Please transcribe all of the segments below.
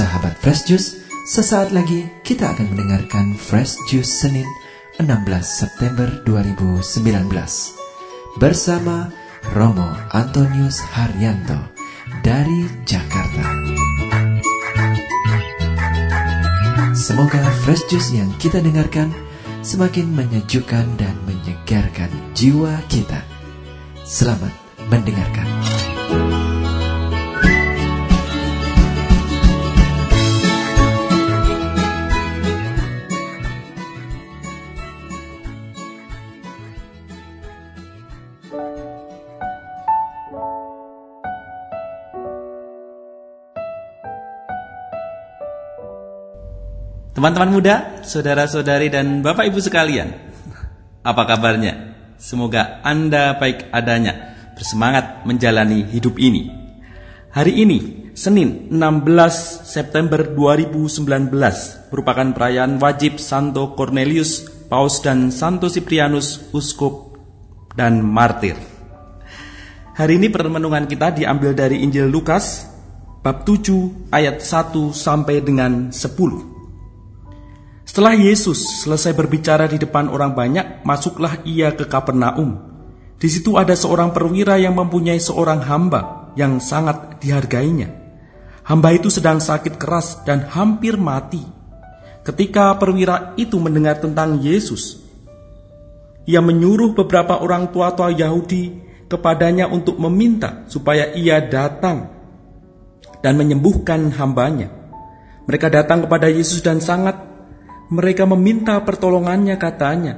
Sahabat Fresh Juice, sesaat lagi kita akan mendengarkan Fresh Juice Senin 16 September 2019 bersama Romo Antonius Haryanto dari Jakarta. Semoga Fresh Juice yang kita dengarkan semakin menyejukkan dan menyegarkan jiwa kita. Selamat mendengarkan. Teman-teman muda, saudara-saudari dan Bapak Ibu sekalian, apa kabarnya? Semoga Anda baik adanya, bersemangat menjalani hidup ini. Hari ini, Senin 16 September 2019, merupakan perayaan wajib Santo Cornelius, Paus dan Santo Siprianus, Uskup dan Martir. Hari ini permenungan kita diambil dari Injil Lukas, bab 7 ayat 1 sampai dengan 10. Setelah Yesus selesai berbicara di depan orang banyak, masuklah ia ke Kapernaum. Di situ ada seorang perwira yang mempunyai seorang hamba yang sangat dihargainya. Hamba itu sedang sakit keras dan hampir mati. Ketika perwira itu mendengar tentang Yesus, ia menyuruh beberapa orang tua-tua Yahudi kepadanya untuk meminta supaya ia datang dan menyembuhkan hambanya. Mereka datang kepada Yesus dan sangat mereka meminta pertolongannya katanya,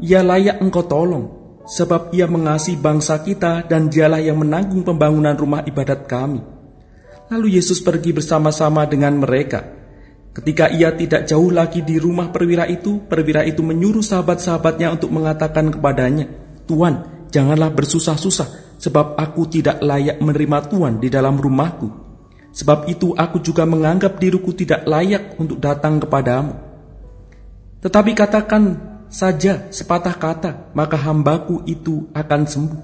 ia layak engkau tolong, sebab ia mengasihi bangsa kita dan dialah yang menanggung pembangunan rumah ibadat kami. Lalu Yesus pergi bersama-sama dengan mereka. Ketika ia tidak jauh lagi di rumah perwira itu, perwira itu menyuruh sahabat-sahabatnya untuk mengatakan kepadanya, Tuan, janganlah bersusah-susah, sebab aku tidak layak menerima Tuhan di dalam rumahku. Sebab itu aku juga menganggap diriku tidak layak untuk datang kepadamu. Tetapi katakan saja sepatah kata, maka hambaku itu akan sembuh.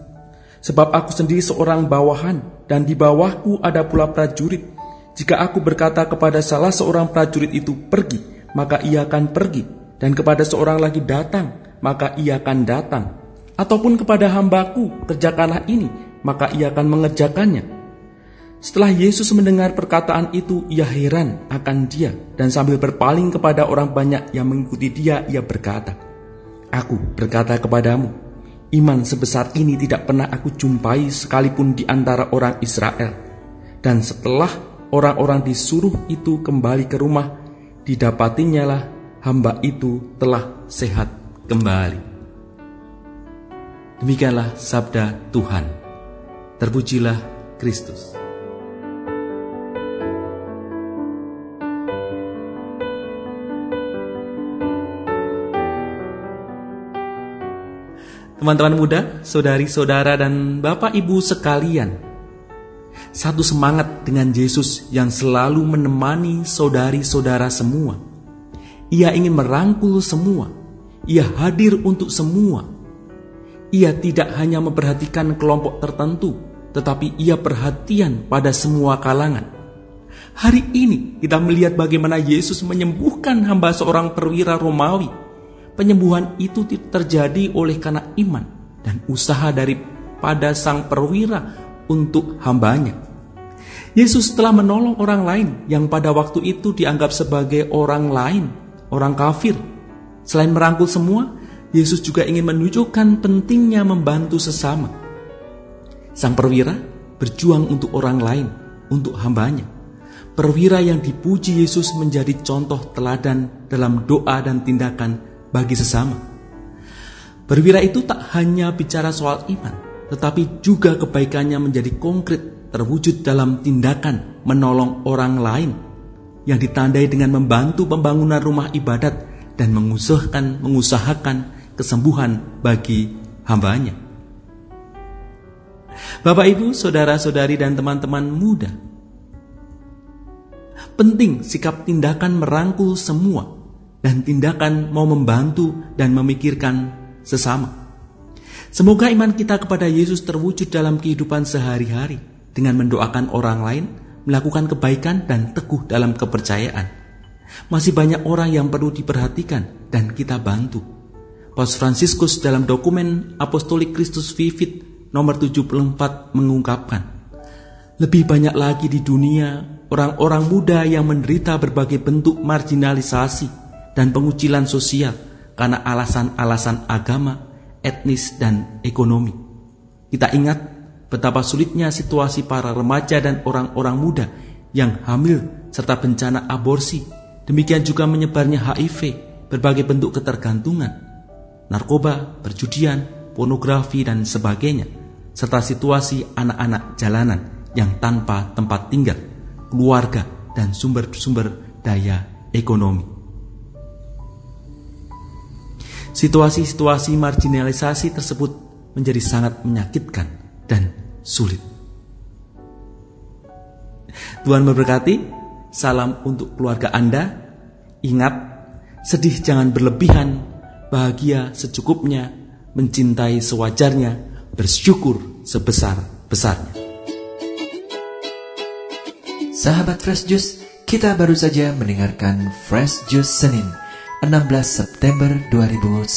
Sebab aku sendiri seorang bawahan, dan di bawahku ada pula prajurit. Jika aku berkata kepada salah seorang prajurit itu pergi, maka ia akan pergi. Dan kepada seorang lagi datang, maka ia akan datang. Ataupun kepada hambaku, kerjakanlah ini, maka ia akan mengerjakannya. Setelah Yesus mendengar perkataan itu, ia heran akan dia dan sambil berpaling kepada orang banyak yang mengikuti dia, ia berkata, Aku berkata kepadamu, iman sebesar ini tidak pernah aku jumpai sekalipun di antara orang Israel. Dan setelah orang-orang disuruh itu kembali ke rumah, didapatinya lah hamba itu telah sehat kembali. Demikianlah sabda Tuhan. Terpujilah Kristus. Teman-teman muda, saudari-saudara dan bapak ibu sekalian, satu semangat dengan Yesus yang selalu menemani saudari-saudara semua. Ia ingin merangkul semua, ia hadir untuk semua. Ia tidak hanya memperhatikan kelompok tertentu, tetapi ia perhatian pada semua kalangan. Hari ini kita melihat bagaimana Yesus menyembuhkan hamba seorang perwira Romawi penyembuhan itu terjadi oleh karena iman dan usaha daripada sang perwira untuk hambanya. Yesus telah menolong orang lain yang pada waktu itu dianggap sebagai orang lain, orang kafir. Selain merangkul semua, Yesus juga ingin menunjukkan pentingnya membantu sesama. Sang perwira berjuang untuk orang lain, untuk hambanya. Perwira yang dipuji Yesus menjadi contoh teladan dalam doa dan tindakan bagi sesama. Perwira itu tak hanya bicara soal iman, tetapi juga kebaikannya menjadi konkret terwujud dalam tindakan menolong orang lain yang ditandai dengan membantu pembangunan rumah ibadat dan mengusahakan mengusahakan kesembuhan bagi hambanya. Bapak Ibu, saudara-saudari dan teman-teman muda, penting sikap tindakan merangkul semua dan tindakan mau membantu dan memikirkan sesama. Semoga iman kita kepada Yesus terwujud dalam kehidupan sehari-hari dengan mendoakan orang lain, melakukan kebaikan dan teguh dalam kepercayaan. Masih banyak orang yang perlu diperhatikan dan kita bantu. Paus Fransiskus dalam dokumen Apostolik Kristus Vivit nomor 74 mengungkapkan, lebih banyak lagi di dunia orang-orang muda yang menderita berbagai bentuk marginalisasi dan pengucilan sosial karena alasan-alasan agama, etnis, dan ekonomi. Kita ingat betapa sulitnya situasi para remaja dan orang-orang muda yang hamil serta bencana aborsi. Demikian juga menyebarnya HIV, berbagai bentuk ketergantungan, narkoba, perjudian, pornografi, dan sebagainya, serta situasi anak-anak jalanan yang tanpa tempat tinggal, keluarga, dan sumber-sumber daya ekonomi. Situasi-situasi marginalisasi tersebut menjadi sangat menyakitkan dan sulit. Tuhan memberkati. Salam untuk keluarga Anda. Ingat, sedih jangan berlebihan, bahagia secukupnya, mencintai sewajarnya, bersyukur sebesar-besarnya. Sahabat Fresh Juice, kita baru saja mendengarkan Fresh Juice Senin 16 September 2019.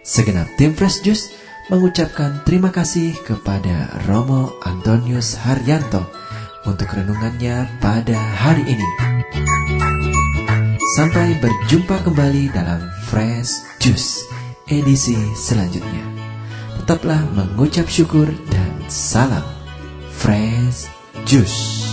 Segenap tim Fresh Juice mengucapkan terima kasih kepada Romo Antonius Haryanto untuk renungannya pada hari ini. Sampai berjumpa kembali dalam Fresh Juice edisi selanjutnya. Tetaplah mengucap syukur dan salam Fresh Juice.